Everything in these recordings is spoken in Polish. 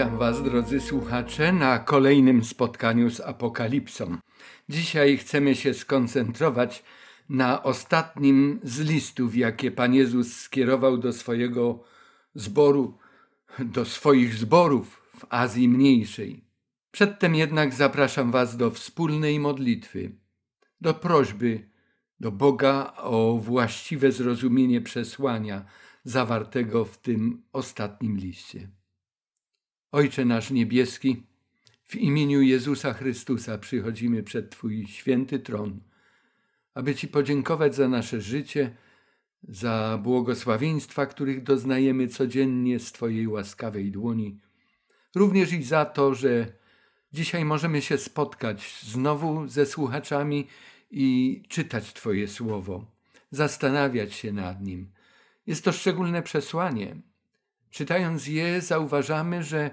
Witam Was, drodzy słuchacze, na kolejnym spotkaniu z Apokalipsą. Dzisiaj chcemy się skoncentrować na ostatnim z listów, jakie Pan Jezus skierował do swojego zboru, do swoich zborów w Azji Mniejszej. Przedtem jednak zapraszam Was do wspólnej modlitwy, do prośby do Boga o właściwe zrozumienie przesłania zawartego w tym ostatnim liście. Ojcze nasz niebieski, w imieniu Jezusa Chrystusa przychodzimy przed Twój święty tron, aby Ci podziękować za nasze życie, za błogosławieństwa, których doznajemy codziennie z Twojej łaskawej dłoni, również i za to, że dzisiaj możemy się spotkać znowu ze słuchaczami i czytać Twoje słowo, zastanawiać się nad nim. Jest to szczególne przesłanie. Czytając je, zauważamy, że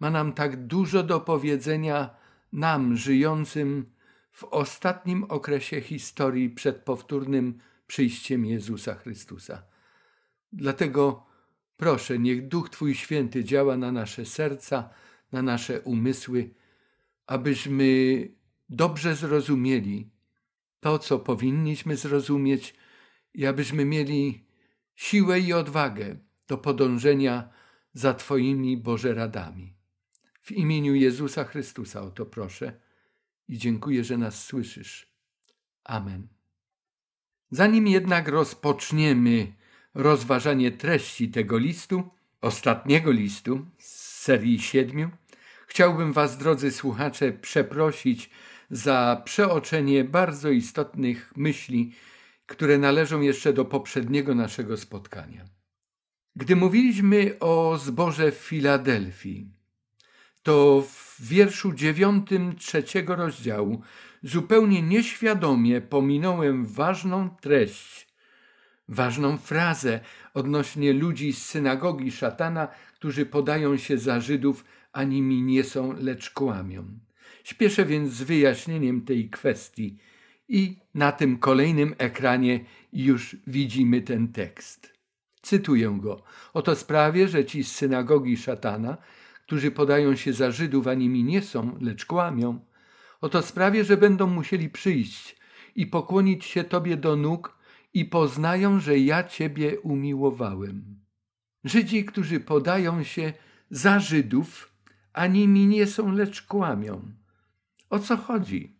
ma nam tak dużo do powiedzenia nam, żyjącym w ostatnim okresie historii przed powtórnym przyjściem Jezusa Chrystusa. Dlatego proszę, niech Duch Twój Święty działa na nasze serca, na nasze umysły, abyśmy dobrze zrozumieli to, co powinniśmy zrozumieć, i abyśmy mieli siłę i odwagę do podążenia za Twoimi Boże radami. W imieniu Jezusa Chrystusa o to proszę i dziękuję, że nas słyszysz. Amen. Zanim jednak rozpoczniemy rozważanie treści tego listu, ostatniego listu z serii siedmiu, chciałbym Was, drodzy słuchacze, przeprosić za przeoczenie bardzo istotnych myśli, które należą jeszcze do poprzedniego naszego spotkania. Gdy mówiliśmy o zborze w Filadelfii, to w wierszu dziewiątym trzeciego rozdziału zupełnie nieświadomie pominąłem ważną treść, ważną frazę odnośnie ludzi z synagogi szatana, którzy podają się za Żydów, a nimi nie są, lecz kłamią. Śpieszę więc z wyjaśnieniem tej kwestii i na tym kolejnym ekranie już widzimy ten tekst. Cytuję go. Oto sprawie, że ci z synagogi szatana, którzy podają się za Żydów, a nimi nie są, lecz kłamią, oto sprawie, że będą musieli przyjść i pokłonić się Tobie do nóg i poznają, że ja Ciebie umiłowałem. Żydzi, którzy podają się za Żydów, a nimi nie są, lecz kłamią. O co chodzi?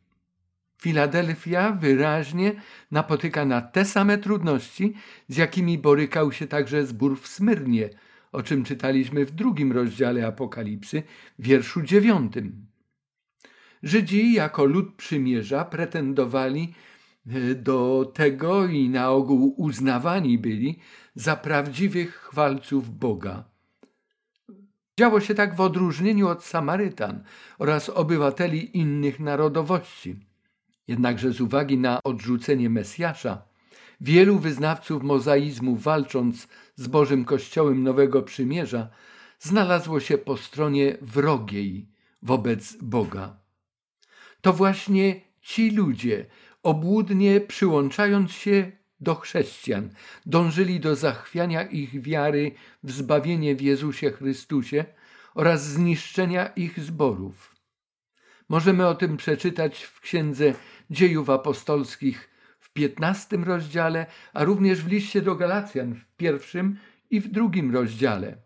Filadelfia wyraźnie napotyka na te same trudności, z jakimi borykał się także zbór w Smyrnie, o czym czytaliśmy w drugim rozdziale Apokalipsy, wierszu dziewiątym. Żydzi jako lud przymierza pretendowali e, do tego i na ogół uznawani byli za prawdziwych chwalców Boga. Działo się tak w odróżnieniu od Samarytan oraz obywateli innych narodowości. Jednakże z uwagi na odrzucenie Mesjasza, wielu wyznawców mozaizmu walcząc z Bożym Kościołem Nowego Przymierza, znalazło się po stronie wrogiej wobec Boga. To właśnie ci ludzie, obłudnie przyłączając się do chrześcijan, dążyli do zachwiania ich wiary w zbawienie w Jezusie Chrystusie oraz zniszczenia ich zborów. Możemy o tym przeczytać w Księdze Dziejów Apostolskich w piętnastym rozdziale, a również w liście do Galacjan w pierwszym i w drugim rozdziale.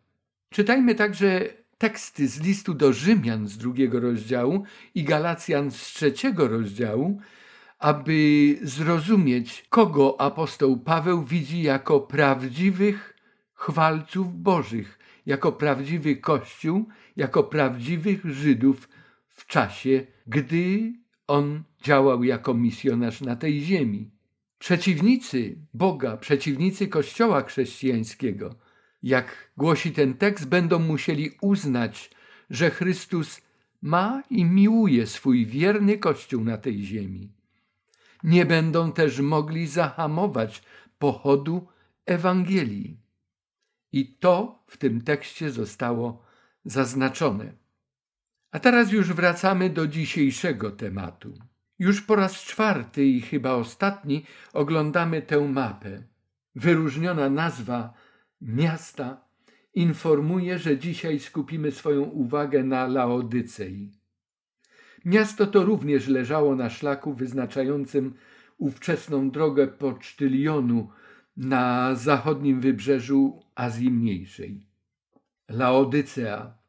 Czytajmy także teksty z listu do Rzymian z drugiego rozdziału i Galacjan z trzeciego rozdziału, aby zrozumieć, kogo apostoł Paweł widzi jako prawdziwych chwalców Bożych, jako prawdziwy Kościół, jako prawdziwych Żydów w czasie, gdy on działał jako misjonarz na tej ziemi. Przeciwnicy Boga, przeciwnicy Kościoła chrześcijańskiego, jak głosi ten tekst, będą musieli uznać, że Chrystus ma i miłuje swój wierny Kościół na tej ziemi nie będą też mogli zahamować pochodu Ewangelii. I to w tym tekście zostało zaznaczone. A teraz już wracamy do dzisiejszego tematu. Już po raz czwarty i chyba ostatni oglądamy tę mapę. Wyróżniona nazwa miasta informuje, że dzisiaj skupimy swoją uwagę na Laodycei. Miasto to również leżało na szlaku wyznaczającym ówczesną drogę pocztylionu na zachodnim wybrzeżu Azji Mniejszej. Laodycea.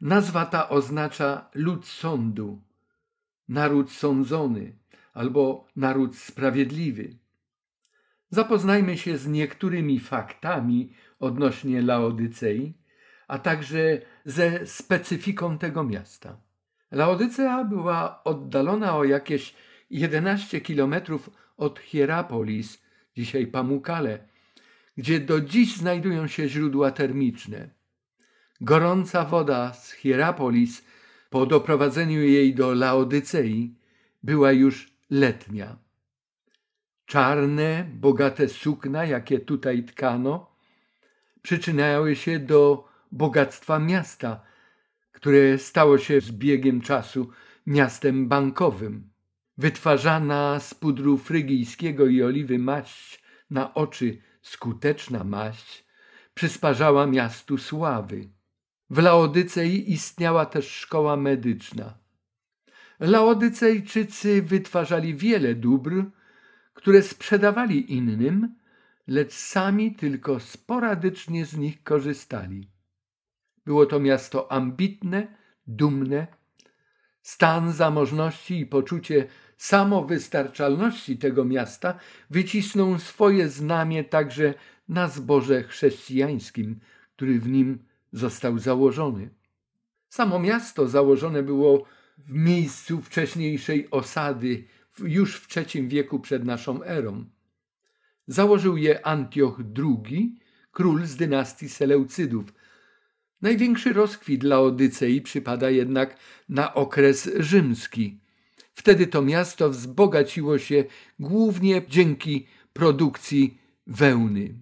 Nazwa ta oznacza lud sądu, naród sądzony albo naród sprawiedliwy. Zapoznajmy się z niektórymi faktami odnośnie Laodycei, a także ze specyfiką tego miasta. Laodycea była oddalona o jakieś 11 kilometrów od Hierapolis, dzisiaj Pamukale, gdzie do dziś znajdują się źródła termiczne. Gorąca woda z Hierapolis po doprowadzeniu jej do Laodycei była już letnia. Czarne, bogate sukna, jakie tutaj tkano, przyczyniały się do bogactwa miasta, które stało się z biegiem czasu miastem bankowym. Wytwarzana z pudru frygijskiego i oliwy maść na oczy skuteczna maść przysparzała miastu sławy. W Laodycei istniała też szkoła medyczna. Laodycejczycy wytwarzali wiele dóbr, które sprzedawali innym, lecz sami tylko sporadycznie z nich korzystali. Było to miasto ambitne, dumne. Stan zamożności i poczucie samowystarczalności tego miasta wycisnął swoje znamie także na zboże chrześcijańskim, który w nim został założony. Samo miasto założone było w miejscu wcześniejszej osady już w III wieku przed naszą erą. Założył je Antioch II, król z dynastii Seleucydów, Największy rozkwit dla Odycei przypada jednak na okres rzymski. Wtedy to miasto wzbogaciło się głównie dzięki produkcji wełny.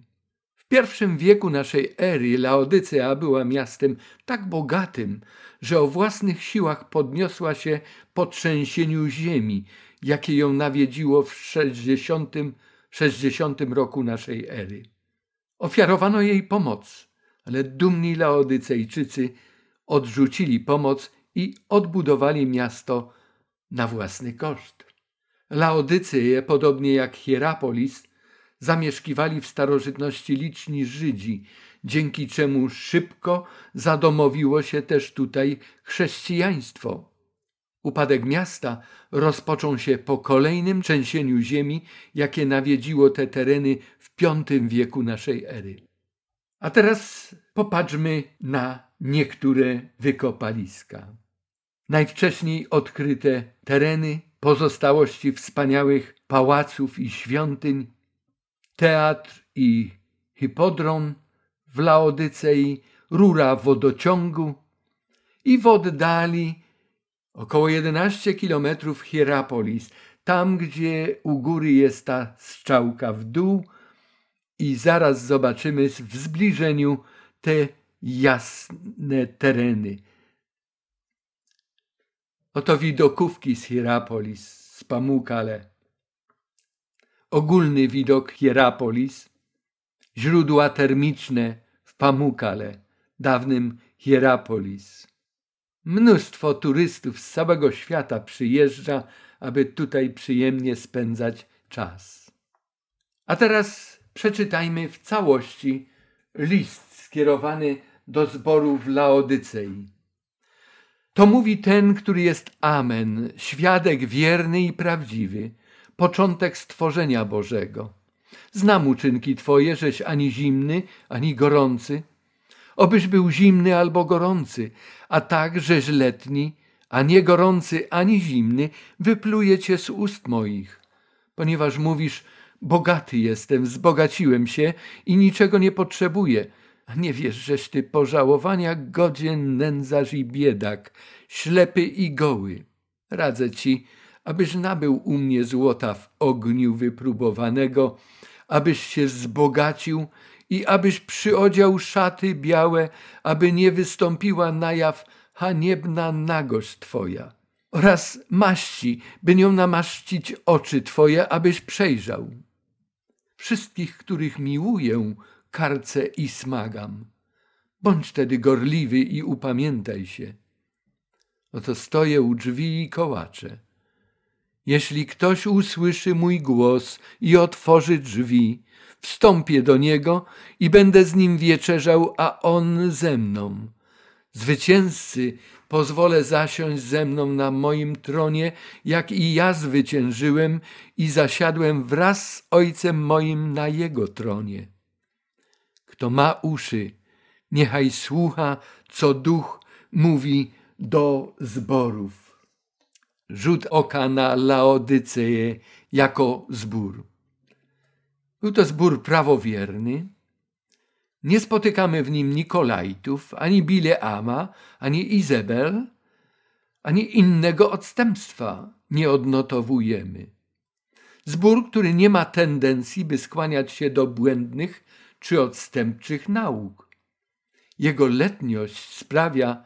Pierwszym wieku naszej ery Laodycea była miastem tak bogatym, że o własnych siłach podniosła się po trzęsieniu ziemi, jakie ją nawiedziło w 60, 60 roku naszej ery. Ofiarowano jej pomoc ale dumni Laodycejczycy odrzucili pomoc i odbudowali miasto na własny koszt. Laodyceje, podobnie jak Hierapolis, zamieszkiwali w starożytności liczni Żydzi, dzięki czemu szybko zadomowiło się też tutaj chrześcijaństwo. Upadek miasta rozpoczął się po kolejnym trzęsieniu ziemi, jakie nawiedziło te tereny w V wieku naszej ery. A teraz popatrzmy na niektóre wykopaliska. Najwcześniej odkryte tereny, pozostałości wspaniałych pałaców i świątyń, teatr i hipodron w Laodycei, rura wodociągu i w oddali około 11 kilometrów Hierapolis, tam gdzie u góry jest ta strzałka w dół, i zaraz zobaczymy w zbliżeniu te jasne tereny. Oto widokówki z Hierapolis, z Pamukale. Ogólny widok Hierapolis, źródła termiczne w Pamukale, dawnym Hierapolis. Mnóstwo turystów z całego świata przyjeżdża, aby tutaj przyjemnie spędzać czas. A teraz przeczytajmy w całości list skierowany do zboru w Laodycei. To mówi ten, który jest Amen, świadek wierny i prawdziwy, początek stworzenia Bożego. Znam uczynki Twoje, żeś ani zimny, ani gorący. Obyś był zimny albo gorący, a tak, żeś letni, a nie gorący ani zimny, wypluje Cię z ust moich. Ponieważ mówisz, Bogaty jestem, wzbogaciłem się i niczego nie potrzebuję. A nie wiesz, żeś ty pożałowania godzien nędzarz i biedak, ślepy i goły. Radzę ci, abyś nabył u mnie złota w ogniu wypróbowanego, abyś się wzbogacił i abyś przyodział szaty białe, aby nie wystąpiła na jaw haniebna nagość twoja oraz maści, by nią namaszcić oczy twoje, abyś przejrzał. Wszystkich, których miłuję, karcę i smagam. Bądź tedy gorliwy i upamiętaj się. Oto stoję u drzwi i kołaczę. Jeśli ktoś usłyszy mój głos i otworzy drzwi, wstąpię do niego i będę z nim wieczerzał, a on ze mną. Zwycięzcy pozwolę zasiąść ze mną na moim tronie, jak i ja zwyciężyłem i zasiadłem wraz z Ojcem moim na jego tronie. Kto ma uszy, niechaj słucha, co duch mówi do zborów. Rzut oka na Laodyceję jako zbór. Był to zbór prawowierny. Nie spotykamy w nim Nikolajtów, ani Bileama, ani Izabel, ani innego odstępstwa nie odnotowujemy. Zbór, który nie ma tendencji, by skłaniać się do błędnych czy odstępczych nauk. Jego letniość sprawia,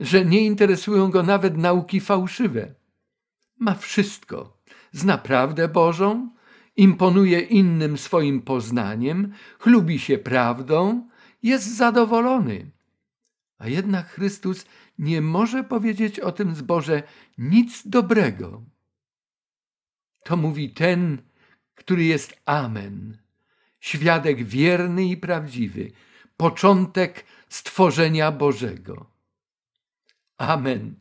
że nie interesują go nawet nauki fałszywe. Ma wszystko. Zna prawdę Bożą, imponuje innym swoim poznaniem, chlubi się prawdą, jest zadowolony. A jednak Chrystus nie może powiedzieć o tym zboże nic dobrego. To mówi ten, który jest Amen, świadek wierny i prawdziwy, początek stworzenia Bożego. Amen.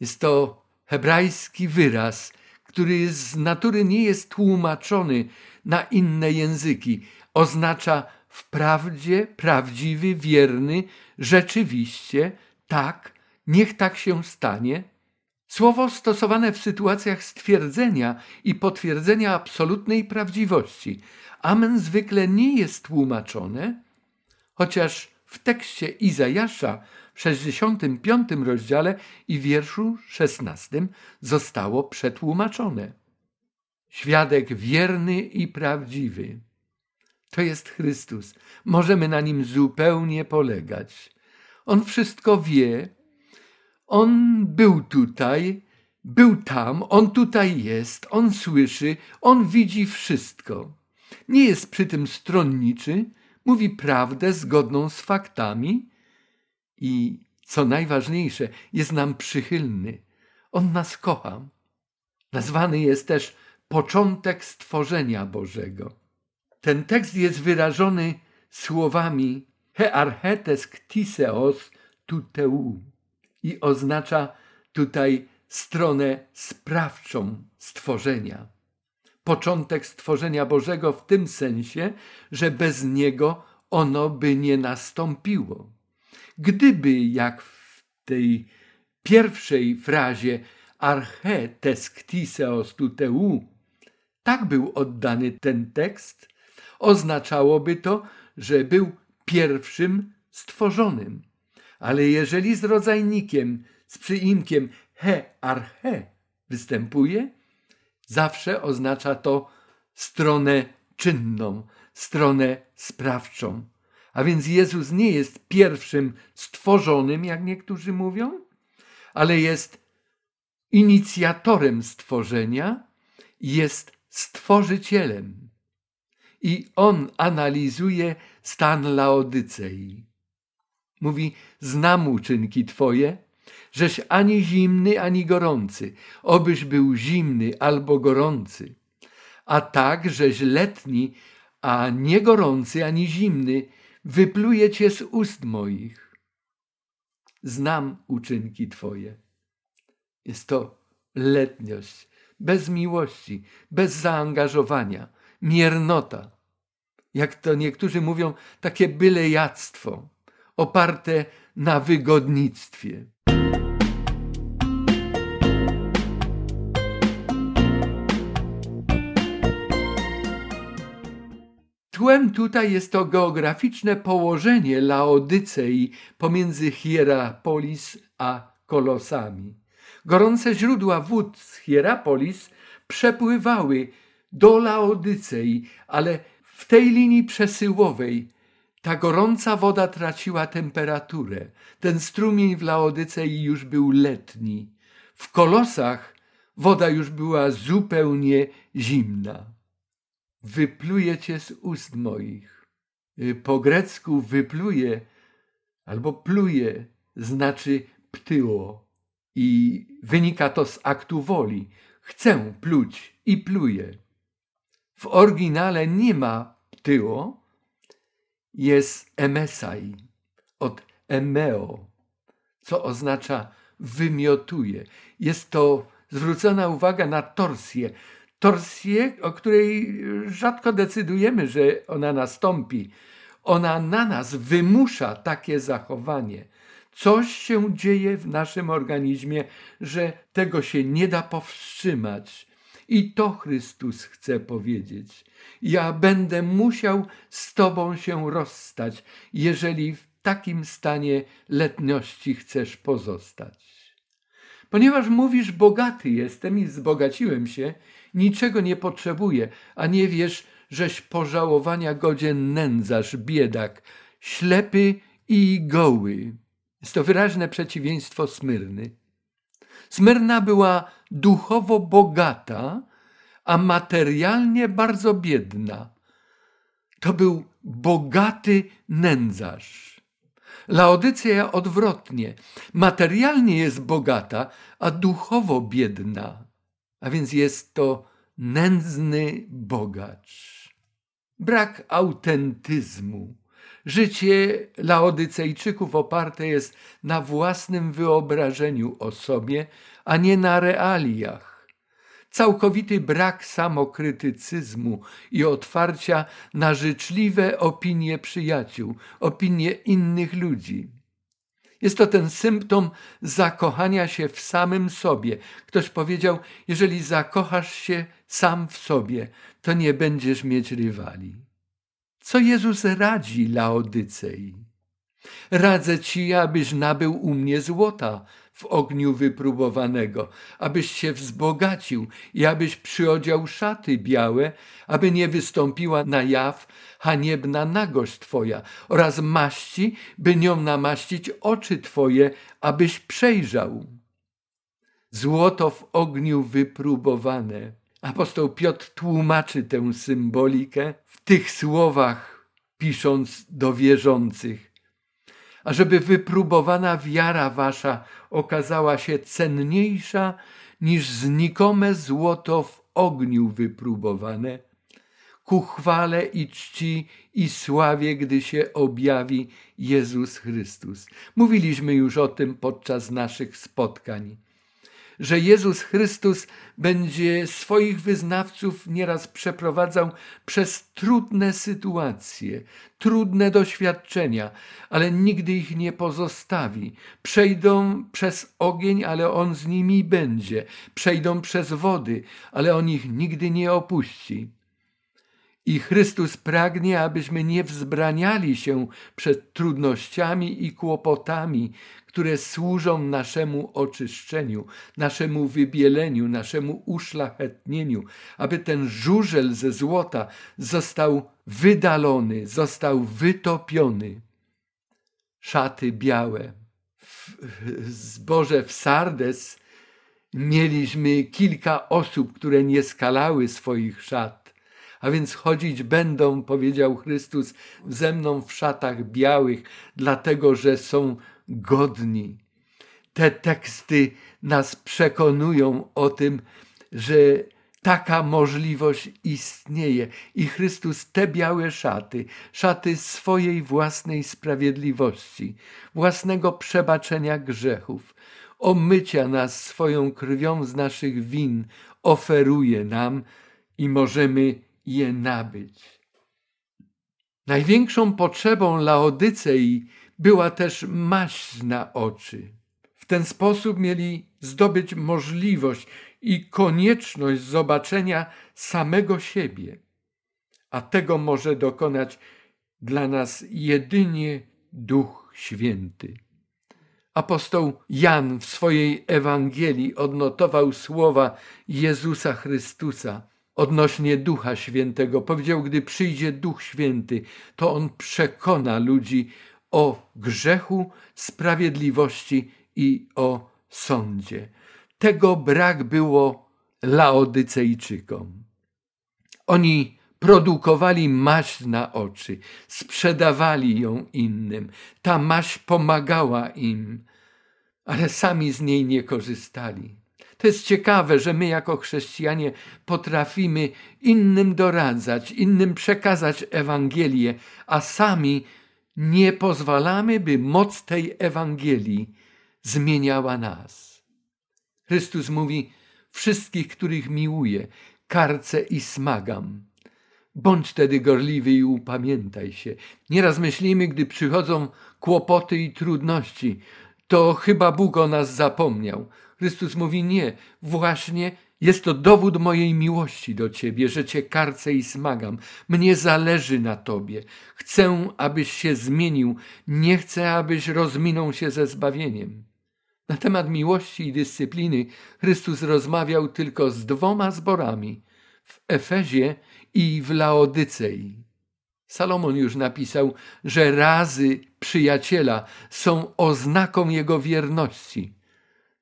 Jest to hebrajski wyraz, który z natury nie jest tłumaczony na inne języki. Oznacza wprawdzie, prawdziwy, wierny, rzeczywiście, tak, niech tak się stanie. Słowo stosowane w sytuacjach stwierdzenia i potwierdzenia absolutnej prawdziwości. Amen zwykle nie jest tłumaczone, chociaż w tekście Izajasza w 65 rozdziale i wierszu 16 zostało przetłumaczone. Świadek wierny i prawdziwy. To jest Chrystus. Możemy na nim zupełnie polegać. On wszystko wie. On był tutaj, był tam, on tutaj jest, on słyszy, on widzi wszystko. Nie jest przy tym stronniczy, mówi prawdę zgodną z faktami i co najważniejsze, jest nam przychylny. On nas kocha. Nazwany jest też początek stworzenia Bożego. Ten tekst jest wyrażony słowami hearchetes ktiseos tuteu i oznacza tutaj stronę sprawczą stworzenia. Początek stworzenia Bożego w tym sensie, że bez niego ono by nie nastąpiło. Gdyby, jak w tej pierwszej frazie arche tesktiseos tuteu, tak był oddany ten tekst, oznaczałoby to, że był pierwszym stworzonym. Ale jeżeli z rodzajnikiem, z przyimkiem he arche występuje, zawsze oznacza to stronę czynną, stronę sprawczą. A więc Jezus nie jest pierwszym stworzonym, jak niektórzy mówią, ale jest inicjatorem stworzenia, jest stworzycielem. I on analizuje stan Laodycei. Mówi: Znam uczynki Twoje, żeś ani zimny, ani gorący, obyś był zimny albo gorący. A tak, żeś letni, a nie gorący, ani zimny, wypluje cię z ust moich. Znam uczynki Twoje. Jest to letniość, bez miłości, bez zaangażowania, miernota. Jak to niektórzy mówią, takie bylejactwo, oparte na wygodnictwie. Tłem tutaj jest to geograficzne położenie Laodycei pomiędzy Hierapolis a Kolosami. Gorące źródła wód z Hierapolis przepływały do Laodycei, ale w tej linii przesyłowej ta gorąca woda traciła temperaturę. Ten strumień w Laodycei już był letni. W Kolosach woda już była zupełnie zimna wypluje cię z ust moich. Y, po grecku wypluje albo pluje znaczy ptyło i wynika to z aktu woli. Chcę pluć i pluję. W oryginale nie ma ptyło, jest emesai od emeo, co oznacza wymiotuje. Jest to zwrócona uwaga na torsję. Torsję, o której rzadko decydujemy, że ona nastąpi. Ona na nas wymusza takie zachowanie. Coś się dzieje w naszym organizmie, że tego się nie da powstrzymać. I to Chrystus chce powiedzieć. Ja będę musiał z Tobą się rozstać, jeżeli w takim stanie letniości chcesz pozostać. Ponieważ mówisz, bogaty jestem i wzbogaciłem się, niczego nie potrzebuję, a nie wiesz, żeś pożałowania godzien nędzarz, biedak, ślepy i goły. Jest to wyraźne przeciwieństwo Smyrny. Smyrna była duchowo bogata, a materialnie bardzo biedna. To był bogaty nędzarz. Laodycja odwrotnie. Materialnie jest bogata, a duchowo biedna. A więc jest to nędzny bogacz. Brak autentyzmu. Życie Laodycejczyków oparte jest na własnym wyobrażeniu o sobie, a nie na realiach. Całkowity brak samokrytycyzmu i otwarcia na życzliwe opinie przyjaciół, opinie innych ludzi. Jest to ten symptom zakochania się w samym sobie. Ktoś powiedział: Jeżeli zakochasz się sam w sobie, to nie będziesz mieć rywali. Co Jezus radzi Laodycei? Radzę ci, abyś nabył u mnie złota w ogniu wypróbowanego, abyś się wzbogacił i abyś przyodział szaty białe, aby nie wystąpiła na jaw haniebna nagość twoja oraz maści, by nią namaścić oczy twoje, abyś przejrzał. Złoto w ogniu wypróbowane. Apostoł Piotr tłumaczy tę symbolikę tych słowach, pisząc do wierzących, ażeby wypróbowana wiara wasza okazała się cenniejsza niż znikome złoto w ogniu wypróbowane, ku chwale i czci i sławie, gdy się objawi Jezus Chrystus. Mówiliśmy już o tym podczas naszych spotkań że Jezus Chrystus będzie swoich wyznawców nieraz przeprowadzał przez trudne sytuacje, trudne doświadczenia, ale nigdy ich nie pozostawi. Przejdą przez ogień, ale On z nimi będzie. Przejdą przez wody, ale On ich nigdy nie opuści. I Chrystus pragnie, abyśmy nie wzbraniali się przed trudnościami i kłopotami, które służą naszemu oczyszczeniu, naszemu wybieleniu, naszemu uszlachetnieniu, aby ten żużel ze złota został wydalony, został wytopiony. Szaty białe. Zboże w Sardes mieliśmy kilka osób, które nie skalały swoich szat. A więc chodzić będą, powiedział Chrystus, ze mną w szatach białych, dlatego że są godni. Te teksty nas przekonują o tym, że taka możliwość istnieje i Chrystus te białe szaty, szaty swojej własnej sprawiedliwości, własnego przebaczenia grzechów, omycia nas swoją krwią z naszych win, oferuje nam i możemy je nabyć. Największą potrzebą Laodycei była też maść na oczy. W ten sposób mieli zdobyć możliwość i konieczność zobaczenia samego siebie, a tego może dokonać dla nas jedynie Duch Święty. Apostoł Jan w swojej Ewangelii odnotował słowa Jezusa Chrystusa odnośnie Ducha Świętego. Powiedział, gdy przyjdzie Duch Święty, to On przekona ludzi o grzechu, sprawiedliwości i o sądzie. Tego brak było Laodycejczykom. Oni produkowali maść na oczy, sprzedawali ją innym. Ta maść pomagała im, ale sami z niej nie korzystali. To jest ciekawe, że my jako chrześcijanie potrafimy innym doradzać, innym przekazać Ewangelię, a sami nie pozwalamy, by moc tej Ewangelii zmieniała nas. Chrystus mówi: Wszystkich, których miłuję, karcę i smagam. Bądź wtedy gorliwy i upamiętaj się. Nieraz myślimy, gdy przychodzą kłopoty i trudności, to chyba Bóg o nas zapomniał. Chrystus mówi nie, właśnie jest to dowód mojej miłości do Ciebie, że Cię karcę i smagam. Mnie zależy na Tobie. Chcę, abyś się zmienił. Nie chcę, abyś rozminął się ze zbawieniem. Na temat miłości i dyscypliny Chrystus rozmawiał tylko z dwoma zborami w Efezie i w Laodycei. Salomon już napisał, że razy przyjaciela są oznaką jego wierności.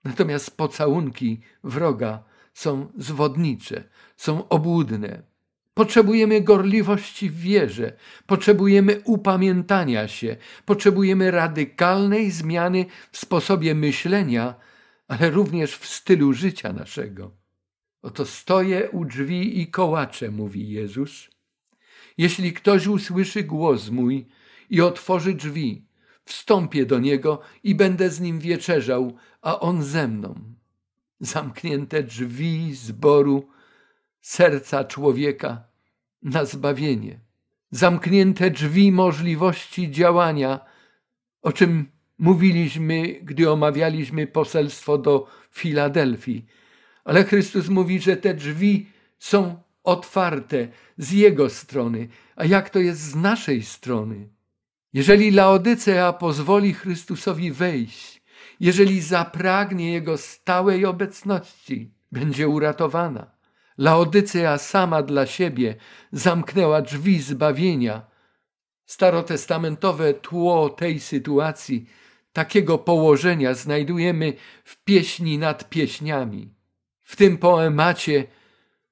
Natomiast pocałunki wroga są zwodnicze, są obłudne. Potrzebujemy gorliwości w wierze, potrzebujemy upamiętania się, potrzebujemy radykalnej zmiany w sposobie myślenia, ale również w stylu życia naszego. Oto stoję u drzwi i kołaczę, mówi Jezus. Jeśli ktoś usłyszy głos mój i otworzy drzwi, wstąpię do niego i będę z nim wieczerzał, a on ze mną. Zamknięte drzwi zboru serca człowieka na zbawienie. Zamknięte drzwi możliwości działania, o czym mówiliśmy, gdy omawialiśmy poselstwo do Filadelfii. Ale Chrystus mówi, że te drzwi są otwarte z Jego strony. A jak to jest z naszej strony? Jeżeli Laodycea pozwoli Chrystusowi wejść, jeżeli zapragnie Jego stałej obecności, będzie uratowana. Laodycea sama dla siebie zamknęła drzwi zbawienia. Starotestamentowe tło tej sytuacji, takiego położenia znajdujemy w pieśni nad pieśniami. W tym poemacie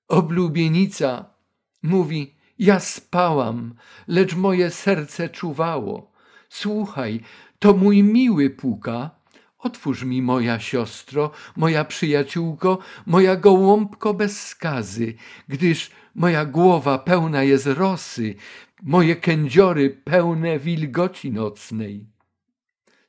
oblubienica mówi: Ja spałam, lecz moje serce czuwało. Słuchaj, to mój miły puka. Otwórz mi, moja siostro, moja przyjaciółko, moja gołąbko bez skazy, gdyż moja głowa pełna jest rosy, moje kędziory pełne wilgoci nocnej.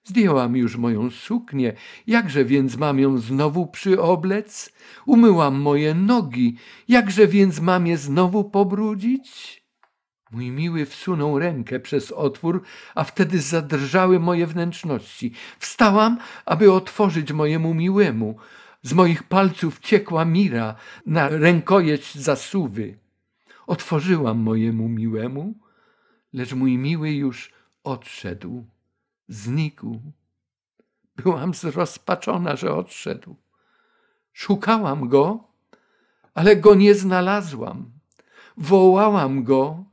Zdjęłam już moją suknię, jakże więc mam ją znowu przyoblec? Umyłam moje nogi, jakże więc mam je znowu pobrudzić? Mój miły wsunął rękę przez otwór, a wtedy zadrżały moje wnętrzności. Wstałam, aby otworzyć mojemu miłemu. Z moich palców ciekła mira na rękojeść zasuwy. Otworzyłam mojemu miłemu, lecz mój miły już odszedł znikł. Byłam zrozpaczona, że odszedł. Szukałam go, ale go nie znalazłam. Wołałam go,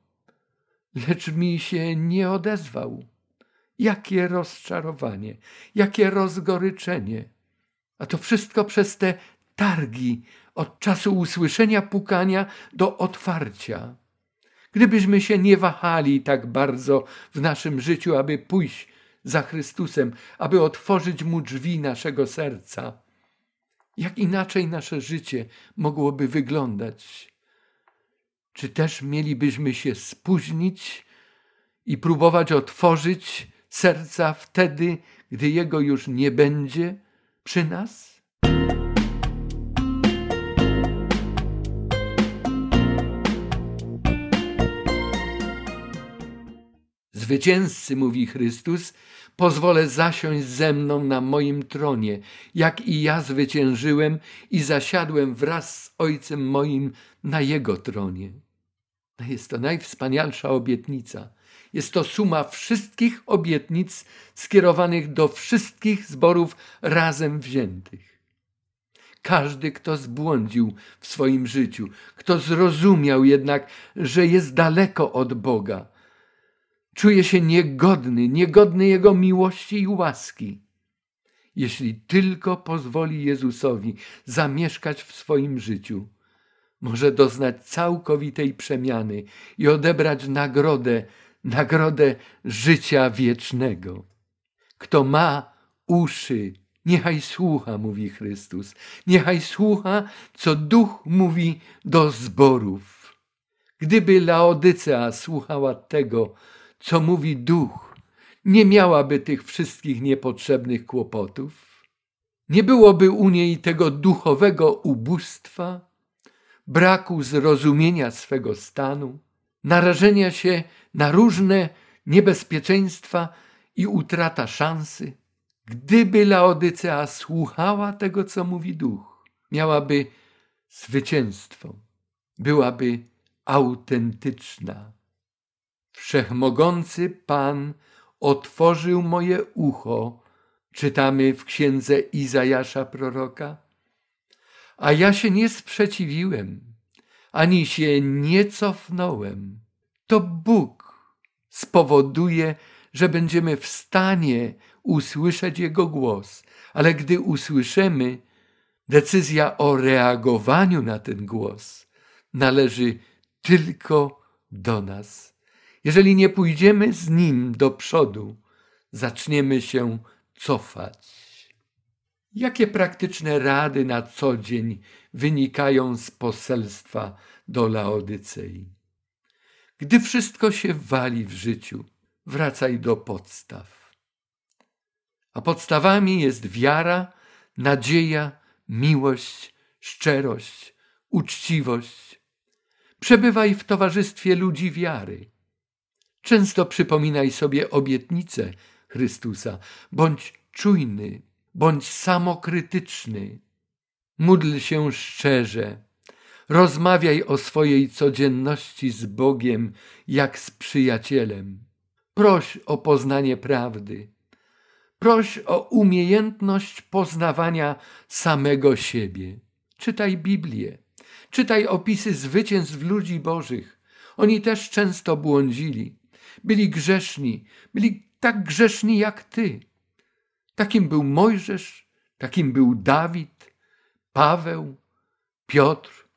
lecz mi się nie odezwał. Jakie rozczarowanie, jakie rozgoryczenie. A to wszystko przez te targi od czasu usłyszenia pukania do otwarcia. Gdybyśmy się nie wahali tak bardzo w naszym życiu, aby pójść za Chrystusem, aby otworzyć Mu drzwi naszego serca. Jak inaczej nasze życie mogłoby wyglądać? Czy też mielibyśmy się spóźnić i próbować otworzyć serca wtedy, gdy Jego już nie będzie przy nas? Zwycięzcy, mówi Chrystus, pozwolę zasiąść ze mną na moim tronie, jak i ja zwyciężyłem i zasiadłem wraz z Ojcem moim na Jego tronie. Jest to najwspanialsza obietnica. Jest to suma wszystkich obietnic skierowanych do wszystkich zborów razem wziętych. Każdy, kto zbłądził w swoim życiu, kto zrozumiał jednak, że jest daleko od Boga, czuje się niegodny, niegodny Jego miłości i łaski. Jeśli tylko pozwoli Jezusowi zamieszkać w swoim życiu, może doznać całkowitej przemiany i odebrać nagrodę, nagrodę życia wiecznego. Kto ma uszy, niechaj słucha, mówi Chrystus. Niechaj słucha, co Duch mówi do zborów. Gdyby Laodycea słuchała tego, co mówi Duch, nie miałaby tych wszystkich niepotrzebnych kłopotów. Nie byłoby u niej tego duchowego ubóstwa, braku zrozumienia swego stanu, narażenia się na różne niebezpieczeństwa i utrata szansy. Gdyby Laodycea słuchała tego, co mówi duch, miałaby zwycięstwo, byłaby autentyczna. Wszechmogący Pan otworzył moje ucho, czytamy w księdze Izajasza proroka. A ja się nie sprzeciwiłem, ani się nie cofnąłem. To Bóg spowoduje, że będziemy w stanie usłyszeć Jego głos, ale gdy usłyszymy, decyzja o reagowaniu na ten głos należy tylko do nas. Jeżeli nie pójdziemy z Nim do przodu, zaczniemy się cofać. Jakie praktyczne rady na co dzień wynikają z poselstwa do Laodycei? Gdy wszystko się wali w życiu, wracaj do podstaw. A podstawami jest wiara, nadzieja, miłość, szczerość, uczciwość. Przebywaj w towarzystwie ludzi wiary. Często przypominaj sobie obietnice Chrystusa. Bądź czujny, bądź samokrytyczny. Módl się szczerze. Rozmawiaj o swojej codzienności z Bogiem jak z przyjacielem. Proś o poznanie prawdy. Proś o umiejętność poznawania samego siebie. Czytaj Biblię. Czytaj opisy zwycięstw ludzi Bożych. Oni też często błądzili. Byli grzeszni, byli tak grzeszni jak ty. Takim był Mojżesz, takim był Dawid, Paweł, Piotr.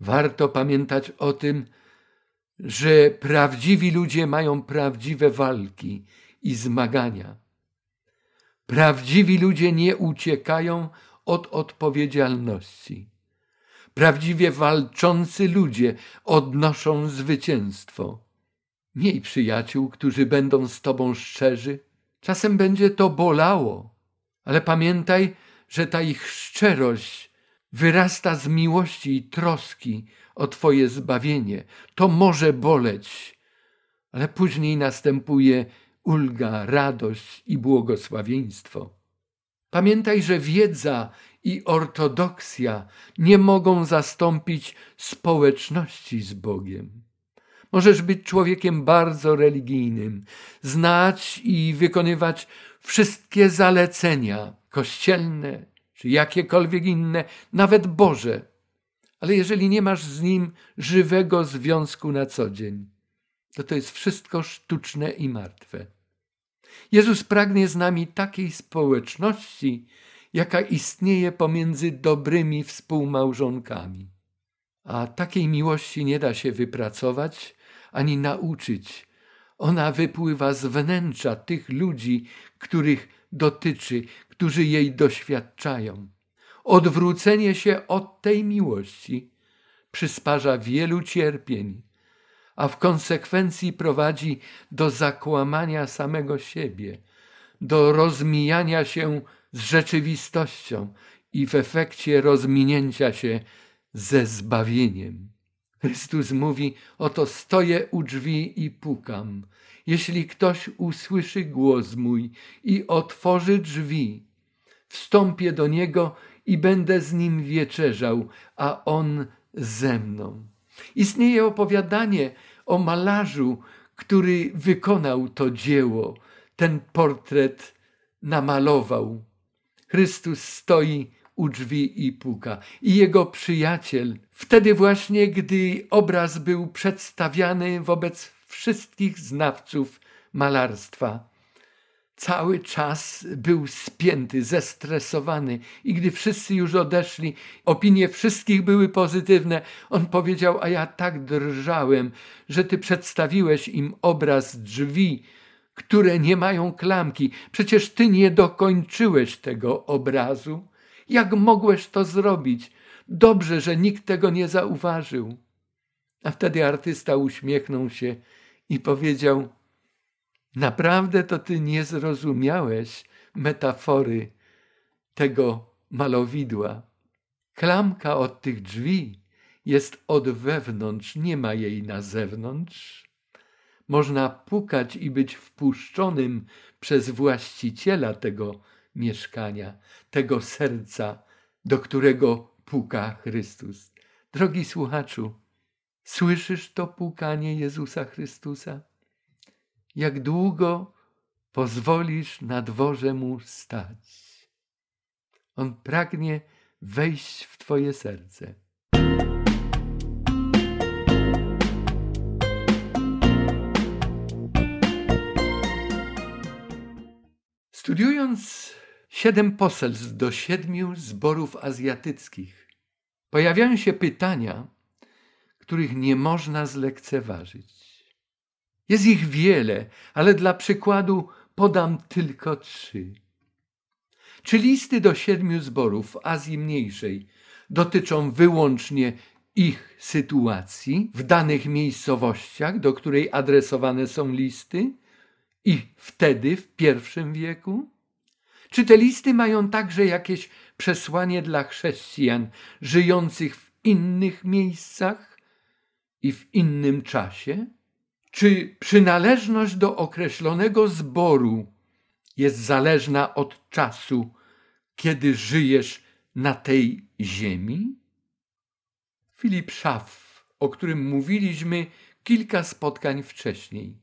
Warto pamiętać o tym, że prawdziwi ludzie mają prawdziwe walki i zmagania. Prawdziwi ludzie nie uciekają od odpowiedzialności. Prawdziwie walczący ludzie odnoszą zwycięstwo. Miej przyjaciół, którzy będą z tobą szczerzy. Czasem będzie to bolało, ale pamiętaj, że ta ich szczerość wyrasta z miłości i troski o Twoje zbawienie. To może boleć, ale później następuje ulga, radość i błogosławieństwo. Pamiętaj, że wiedza i ortodoksja nie mogą zastąpić społeczności z Bogiem. Możesz być człowiekiem bardzo religijnym, znać i wykonywać wszystkie zalecenia kościelne czy jakiekolwiek inne, nawet Boże. Ale jeżeli nie masz z Nim żywego związku na co dzień, to to jest wszystko sztuczne i martwe. Jezus pragnie z nami takiej społeczności, jaka istnieje pomiędzy dobrymi współmałżonkami. A takiej miłości nie da się wypracować ani nauczyć. Ona wypływa z wnętrza tych ludzi, których dotyczy, którzy jej doświadczają. Odwrócenie się od tej miłości przysparza wielu cierpień, a w konsekwencji prowadzi do zakłamania samego siebie, do rozmijania się z rzeczywistością i w efekcie rozminięcia się ze zbawieniem. Chrystus mówi: Oto stoję u drzwi i pukam. Jeśli ktoś usłyszy głos mój i otworzy drzwi, wstąpię do niego i będę z nim wieczerzał, a on ze mną. Istnieje opowiadanie o malarzu, który wykonał to dzieło, ten portret namalował. Chrystus stoi u drzwi i puka. I jego przyjaciel, wtedy właśnie, gdy obraz był przedstawiany wobec wszystkich znawców malarstwa, cały czas był spięty, zestresowany i gdy wszyscy już odeszli, opinie wszystkich były pozytywne, on powiedział, a ja tak drżałem, że ty przedstawiłeś im obraz drzwi, które nie mają klamki. Przecież ty nie dokończyłeś tego obrazu. Jak mogłeś to zrobić? Dobrze, że nikt tego nie zauważył. A wtedy artysta uśmiechnął się i powiedział: Naprawdę to ty nie zrozumiałeś metafory tego malowidła. Klamka od tych drzwi jest od wewnątrz, nie ma jej na zewnątrz. Można pukać i być wpuszczonym przez właściciela tego mieszkania, tego serca, do którego puka Chrystus. Drogi słuchaczu, słyszysz to pukanie Jezusa Chrystusa? Jak długo pozwolisz na dworze mu stać? On pragnie wejść w Twoje serce. Studiując siedem poselstw do siedmiu zborów azjatyckich, pojawiają się pytania, których nie można zlekceważyć. Jest ich wiele, ale dla przykładu podam tylko trzy. Czy listy do siedmiu zborów w Azji Mniejszej dotyczą wyłącznie ich sytuacji w danych miejscowościach, do której adresowane są listy, i wtedy w pierwszym wieku? Czy te listy mają także jakieś przesłanie dla chrześcijan żyjących w innych miejscach i w innym czasie? Czy przynależność do określonego zboru jest zależna od czasu, kiedy żyjesz na tej ziemi? Filip Schaff, o którym mówiliśmy kilka spotkań wcześniej,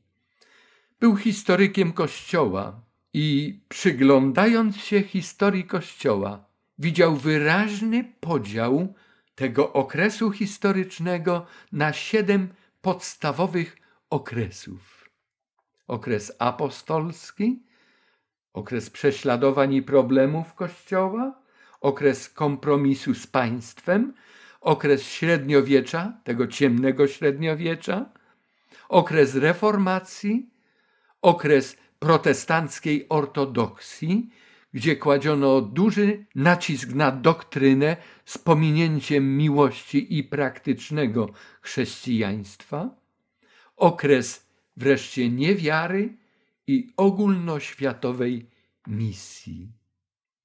był historykiem Kościoła i przyglądając się historii Kościoła, widział wyraźny podział tego okresu historycznego na siedem podstawowych okresów. Okres apostolski, okres prześladowań i problemów Kościoła, okres kompromisu z państwem, okres średniowiecza, tego ciemnego średniowiecza, okres reformacji, okres protestanckiej ortodoksji, gdzie kładziono duży nacisk na doktrynę z pominięciem miłości i praktycznego chrześcijaństwa, okres wreszcie niewiary i ogólnoświatowej misji.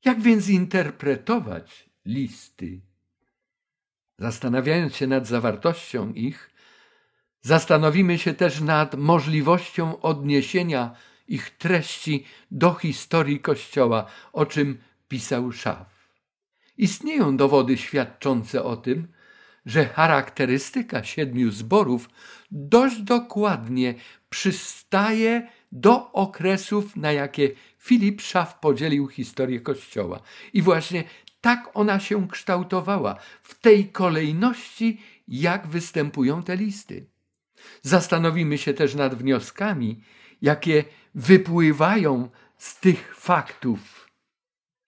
Jak więc interpretować listy? Zastanawiając się nad zawartością ich, zastanowimy się też nad możliwością odniesienia ich treści do historii Kościoła, o czym pisał Szaf. Istnieją dowody świadczące o tym, że charakterystyka siedmiu zborów dość dokładnie przystaje do okresów, na jakie Filip Szaf podzielił historię Kościoła. I właśnie tak ona się kształtowała, w tej kolejności, jak występują te listy. Zastanowimy się też nad wnioskami, jakie wypływają z tych faktów.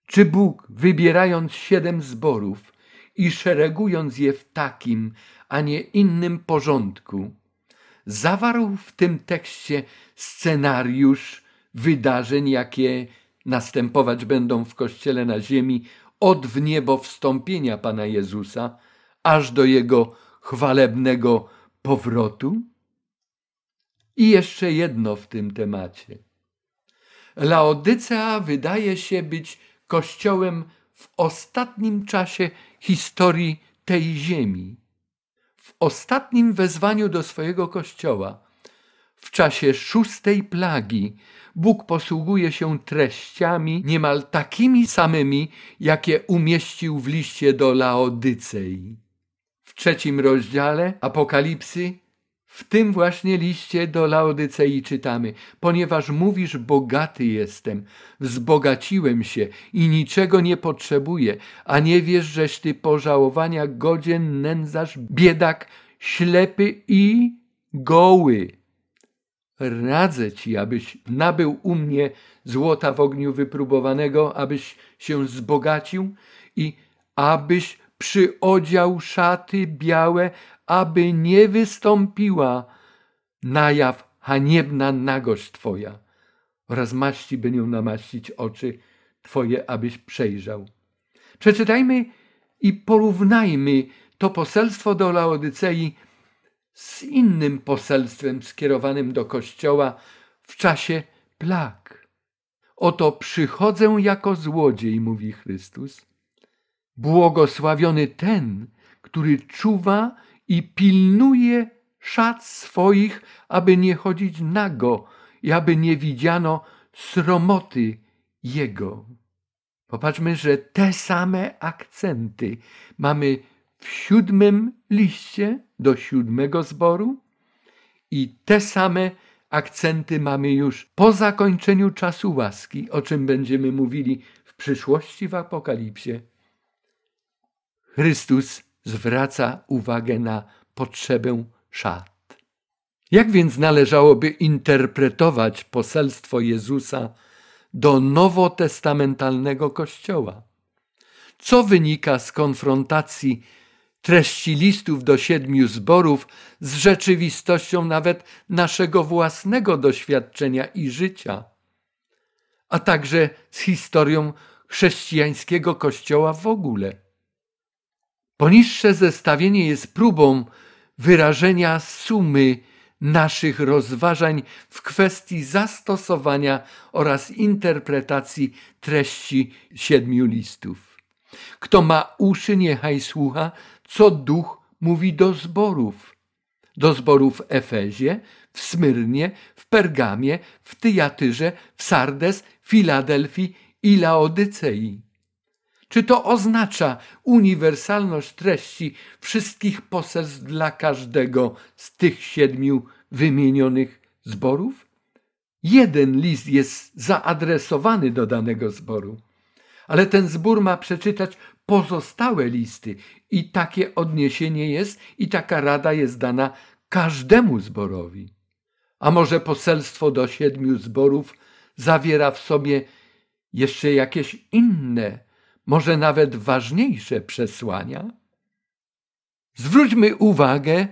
Czy Bóg, wybierając siedem zborów, i szeregując je w takim, a nie innym porządku, zawarł w tym tekście scenariusz wydarzeń, jakie następować będą w Kościele na ziemi od w niebo wstąpienia Pana Jezusa, aż do Jego chwalebnego powrotu? I jeszcze jedno w tym temacie. Laodycea wydaje się być kościołem w ostatnim czasie historii tej ziemi. W ostatnim wezwaniu do swojego kościoła, w czasie szóstej plagi, Bóg posługuje się treściami niemal takimi samymi, jakie umieścił w liście do Laodycei. W trzecim rozdziale Apokalipsy w tym właśnie liście do Laodycei czytamy, ponieważ mówisz, bogaty jestem, wzbogaciłem się i niczego nie potrzebuję, a nie wiesz, żeś ty pożałowania godzien, nędzarz, biedak, ślepy i goły. radzę ci, abyś nabył u mnie złota w ogniu wypróbowanego, abyś się wzbogacił i abyś przyodział szaty białe, aby nie wystąpiła na jaw haniebna nagość Twoja oraz maści, by nią namaścić oczy Twoje, abyś przejrzał. Przeczytajmy i porównajmy to poselstwo do Laodycei z innym poselstwem skierowanym do Kościoła w czasie plag. Oto przychodzę jako złodziej, mówi Chrystus. Błogosławiony ten, który czuwa i pilnuje szat swoich, aby nie chodzić nago i aby nie widziano sromoty jego. Popatrzmy, że te same akcenty mamy w siódmym liście do siódmego zboru i te same akcenty mamy już po zakończeniu czasu łaski, o czym będziemy mówili w przyszłości w Apokalipsie. Chrystus zwraca uwagę na potrzebę szat. Jak więc należałoby interpretować poselstwo Jezusa do nowotestamentalnego Kościoła? Co wynika z konfrontacji treści listów do siedmiu zborów z rzeczywistością nawet naszego własnego doświadczenia i życia, a także z historią chrześcijańskiego Kościoła w ogóle? Poniższe zestawienie jest próbą wyrażenia sumy naszych rozważań w kwestii zastosowania oraz interpretacji treści siedmiu listów. Kto ma uszy, niechaj słucha, co duch mówi do zborów. Do zborów w Efezie, w Smyrnie, w Pergamie, w Tyjatyrze, w Sardes, Filadelfii i Laodycei. Czy to oznacza uniwersalność treści wszystkich poselstw dla każdego z tych siedmiu wymienionych zborów? Jeden list jest zaadresowany do danego zboru, ale ten zbór ma przeczytać pozostałe listy i takie odniesienie jest i taka rada jest dana każdemu zborowi. A może poselstwo do siedmiu zborów zawiera w sobie jeszcze jakieś inne może nawet ważniejsze przesłania? Zwróćmy uwagę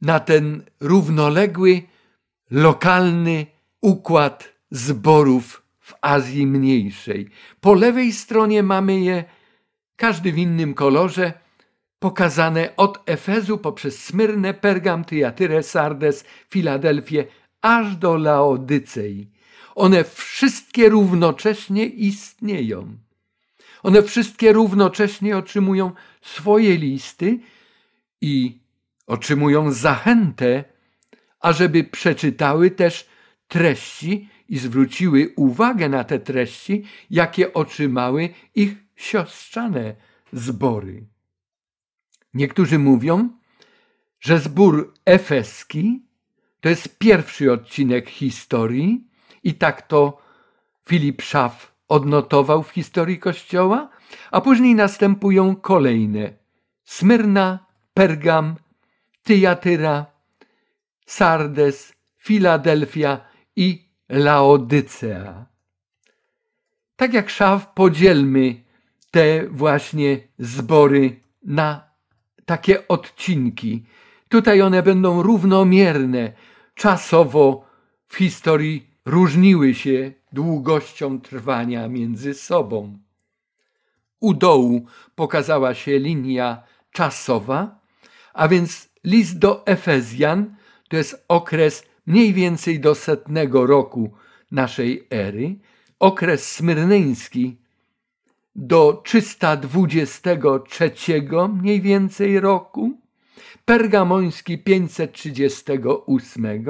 na ten równoległy, lokalny układ zborów w Azji Mniejszej. Po lewej stronie mamy je, każdy w innym kolorze, pokazane od Efezu poprzez Smyrnę, Pergam, Tyjatyrę, Sardes, Filadelfię, aż do Laodycei. One wszystkie równocześnie istnieją. One wszystkie równocześnie otrzymują swoje listy i otrzymują zachętę, ażeby przeczytały też treści i zwróciły uwagę na te treści, jakie otrzymały ich siostrzane zbory. Niektórzy mówią, że zbór efeski to jest pierwszy odcinek historii i tak to Filip Schaff odnotował w historii Kościoła, a później następują kolejne: Smyrna, Pergam, Tyjatyra, Sardes, Filadelfia i Laodycea. Tak jak szaf, podzielmy te właśnie zbory na takie odcinki. Tutaj one będą równomierne, czasowo w historii różniły się długością trwania między sobą. U dołu pokazała się linia czasowa, a więc list do Efezjan to jest okres mniej więcej do setnego roku naszej ery, okres smyrneński do 323 mniej więcej roku, pergamoński 538,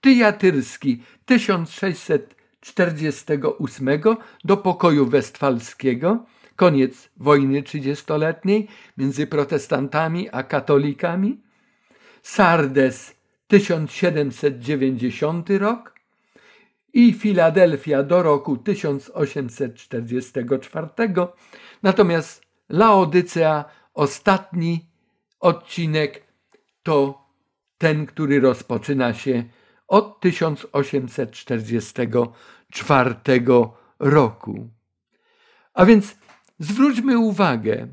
tyjatyrski 1600 48 do pokoju westfalskiego, koniec wojny trzydziestoletniej między protestantami a katolikami, Sardes 1790 rok i Filadelfia do roku 1844, natomiast Laodycea, ostatni odcinek, to ten, który rozpoczyna się od 1844 roku. A więc zwróćmy uwagę,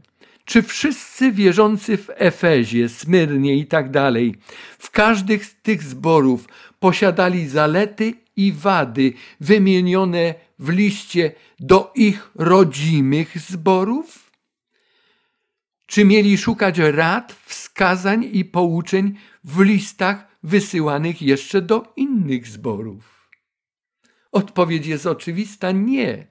czy wszyscy wierzący w Efezie, Smyrnie i tak dalej, w każdych z tych zborów posiadali zalety i wady wymienione w liście do ich rodzimych zborów? Czy mieli szukać rad, wskazań i pouczeń w listach wysyłanych jeszcze do innych zborów? Odpowiedź jest oczywista nie,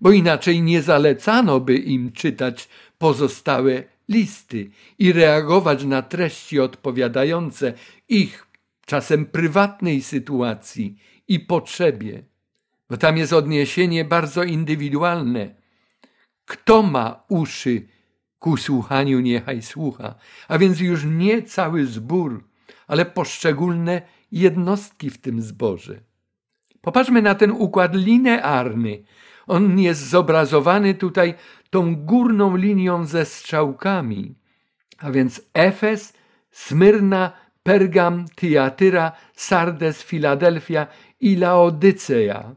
bo inaczej nie zalecano by im czytać pozostałe listy i reagować na treści odpowiadające ich czasem prywatnej sytuacji i potrzebie. Bo tam jest odniesienie bardzo indywidualne. Kto ma uszy ku słuchaniu, niechaj słucha. A więc już nie cały zbór, ale poszczególne jednostki w tym zborze. Popatrzmy na ten układ linearny. On jest zobrazowany tutaj tą górną linią ze strzałkami. A więc Efes, Smyrna, Pergam, Tyatyra, Sardes, Filadelfia i Laodycea.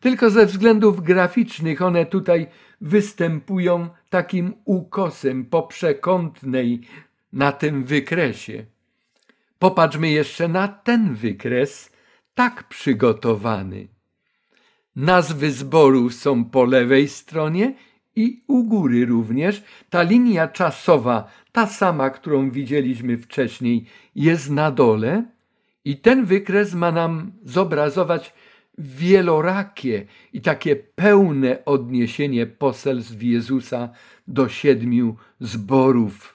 Tylko ze względów graficznych one tutaj występują takim ukosem po przekątnej na tym wykresie. Popatrzmy jeszcze na ten wykres, tak przygotowany. Nazwy zborów są po lewej stronie i u góry również. Ta linia czasowa, ta sama, którą widzieliśmy wcześniej, jest na dole i ten wykres ma nam zobrazować wielorakie i takie pełne odniesienie poselstw Jezusa do siedmiu zborów,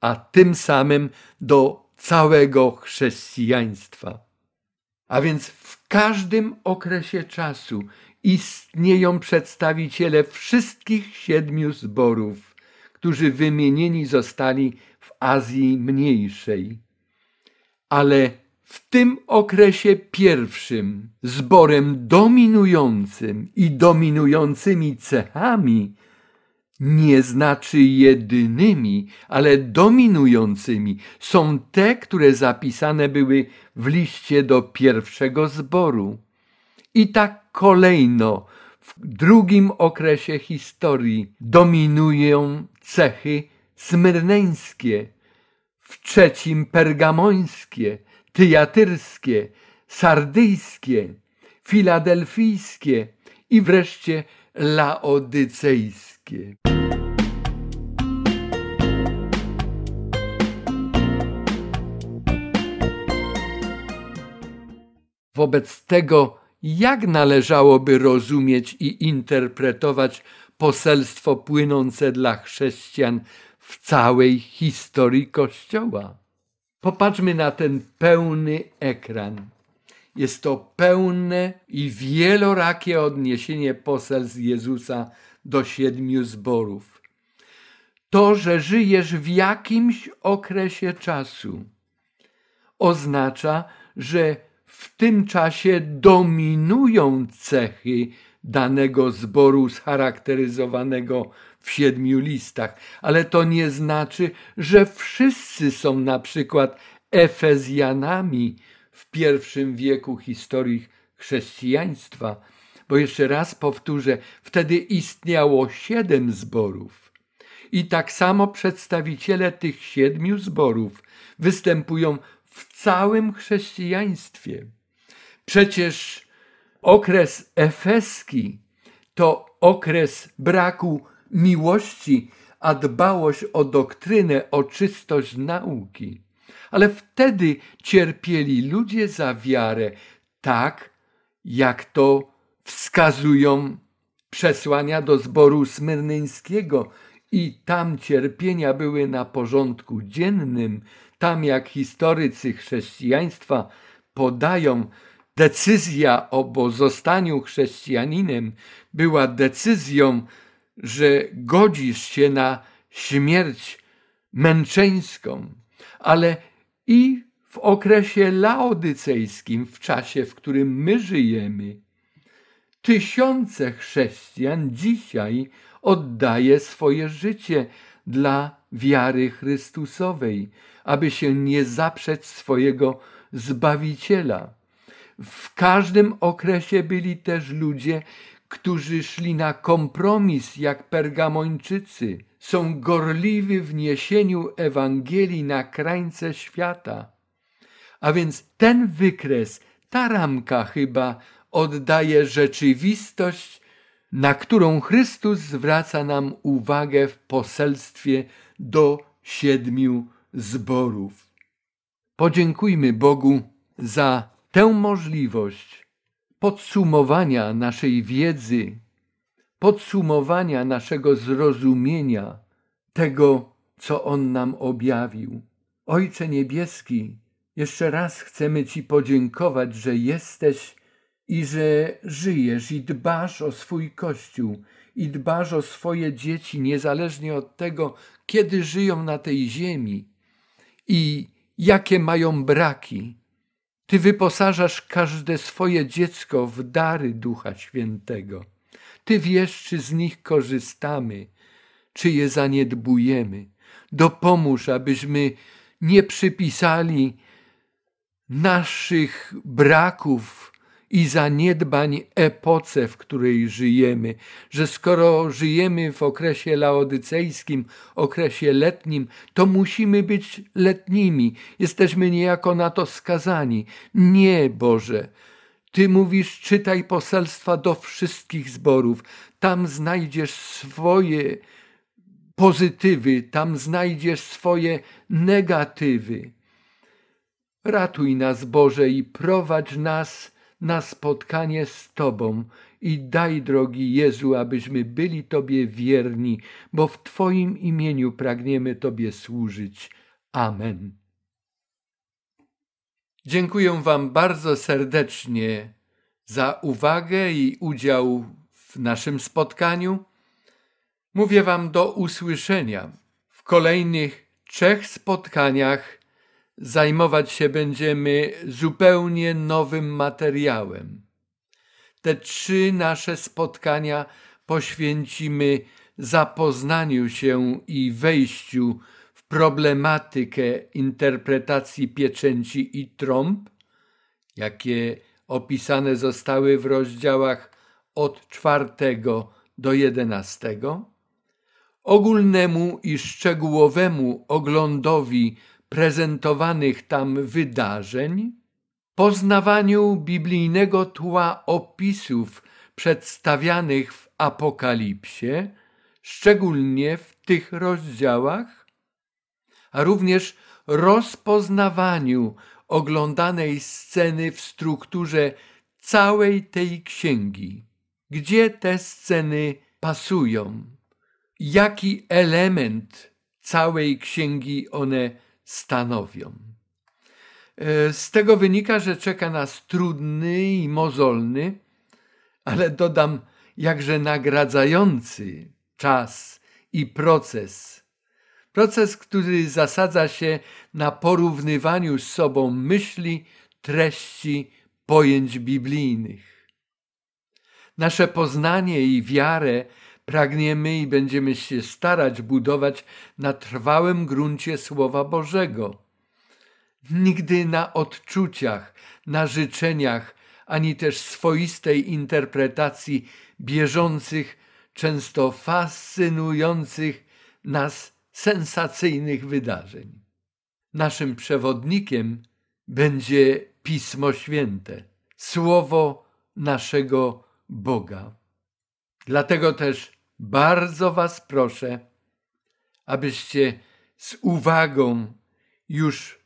a tym samym do całego chrześcijaństwa. A więc w każdym okresie czasu istnieją przedstawiciele wszystkich siedmiu zborów, którzy wymienieni zostali w Azji Mniejszej. Ale w tym okresie pierwszym zborem dominującym i dominującymi cechami nie znaczy jedynymi, ale dominującymi są te, które zapisane były w liście do pierwszego zboru. I tak kolejno w drugim okresie historii dominują cechy smyrneńskie, w trzecim pergamońskie, tyjatyrskie, sardyjskie, filadelfijskie i wreszcie laodycejskie. Wobec tego, jak należałoby rozumieć i interpretować poselstwo płynące dla chrześcijan w całej historii Kościoła? Popatrzmy na ten pełny ekran. Jest to pełne i wielorakie odniesienie poselstw Jezusa do siedmiu zborów. To, że żyjesz w jakimś okresie czasu, oznacza, że w tym czasie dominują cechy danego zboru scharakteryzowanego w siedmiu listach, ale to nie znaczy, że wszyscy są na przykład Efezjanami w pierwszym wieku historii chrześcijaństwa, bo jeszcze raz powtórzę, wtedy istniało siedem zborów. I tak samo przedstawiciele tych siedmiu zborów występują w całym chrześcijaństwie. Przecież okres efeski to okres braku miłości, a dbałość o doktrynę, o czystość nauki. Ale wtedy cierpieli ludzie za wiarę, tak jak to wskazują przesłania do zboru smyrnyńskiego, i tam cierpienia były na porządku dziennym, tam jak historycy chrześcijaństwa podają, decyzja o pozostaniu chrześcijaninem była decyzją, że godzisz się na śmierć męczeńską, ale i w okresie laodycejskim, w czasie, w którym my żyjemy, tysiące chrześcijan dzisiaj oddaje swoje życie dla wiary Chrystusowej, aby się nie zaprzeć swojego Zbawiciela. W każdym okresie byli też ludzie, którzy szli na kompromis jak pergamończycy, są gorliwi w niesieniu Ewangelii na krańce świata. A więc ten wykres, ta ramka chyba oddaje rzeczywistość, na którą Chrystus zwraca nam uwagę w poselstwie do siedmiu zborów. Podziękujmy Bogu za tę możliwość podsumowania naszej wiedzy, podsumowania naszego zrozumienia tego, co On nam objawił. Ojcze Niebieski, jeszcze raz chcemy Ci podziękować, że jesteś i że żyjesz i dbasz o swój Kościół i dbasz o swoje dzieci, niezależnie od tego, kiedy żyją na tej ziemi i jakie mają braki. Ty wyposażasz każde swoje dziecko w dary Ducha Świętego. Ty wiesz, czy z nich korzystamy, czy je zaniedbujemy. Dopomóż, abyśmy nie przypisali naszych braków i zaniedbań epoce, w której żyjemy, że skoro żyjemy w okresie laodycejskim, okresie letnim, to musimy być letnimi. Jesteśmy niejako na to skazani. Nie, Boże. Ty mówisz, czytaj poselstwa do wszystkich zborów. Tam znajdziesz swoje pozytywy, tam znajdziesz swoje negatywy. Ratuj nas, Boże, i prowadź nas na spotkanie z Tobą i daj, drogi Jezu, abyśmy byli Tobie wierni, bo w Twoim imieniu pragniemy Tobie służyć. Amen. Dziękuję Wam bardzo serdecznie za uwagę i udział w naszym spotkaniu. Mówię Wam do usłyszenia w kolejnych trzech spotkaniach zajmować się będziemy zupełnie nowym materiałem. Te trzy nasze spotkania poświęcimy zapoznaniu się i wejściu w problematykę interpretacji pieczęci i trąb, jakie opisane zostały w rozdziałach od czwartego do jedenastego, ogólnemu i szczegółowemu oglądowi prezentowanych tam wydarzeń, poznawaniu biblijnego tła opisów przedstawianych w Apokalipsie, szczególnie w tych rozdziałach, a również rozpoznawaniu oglądanej sceny w strukturze całej tej księgi. Gdzie te sceny pasują? Jaki element całej księgi one stanowią. E, z tego wynika, że czeka nas trudny i mozolny, ale dodam jakże nagradzający czas i proces. Proces, który zasadza się na porównywaniu z sobą myśli, treści, pojęć biblijnych. Nasze poznanie i wiarę pragniemy i będziemy się starać budować na trwałym gruncie Słowa Bożego. Nigdy na odczuciach, na życzeniach, ani też swoistej interpretacji bieżących, często fascynujących nas sensacyjnych wydarzeń. Naszym przewodnikiem będzie Pismo Święte, Słowo naszego Boga. Dlatego też bardzo Was proszę, abyście z uwagą już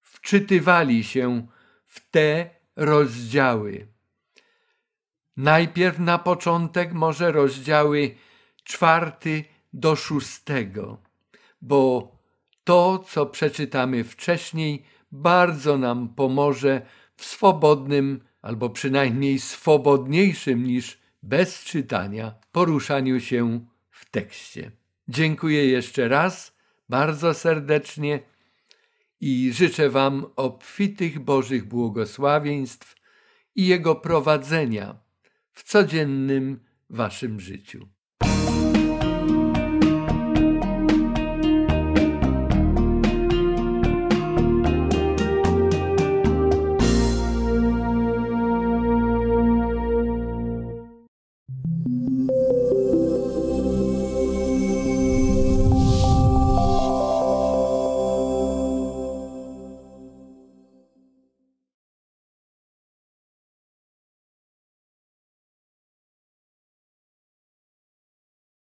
wczytywali się w te rozdziały. Najpierw na początek może rozdziały czwarty do szóstego, bo to, co przeczytamy wcześniej, bardzo nam pomoże w swobodnym, albo przynajmniej swobodniejszym niż bez czytania, poruszaniu się w tekście. Dziękuję jeszcze raz bardzo serdecznie i życzę Wam obfitych Bożych błogosławieństw i Jego prowadzenia w codziennym Waszym życiu.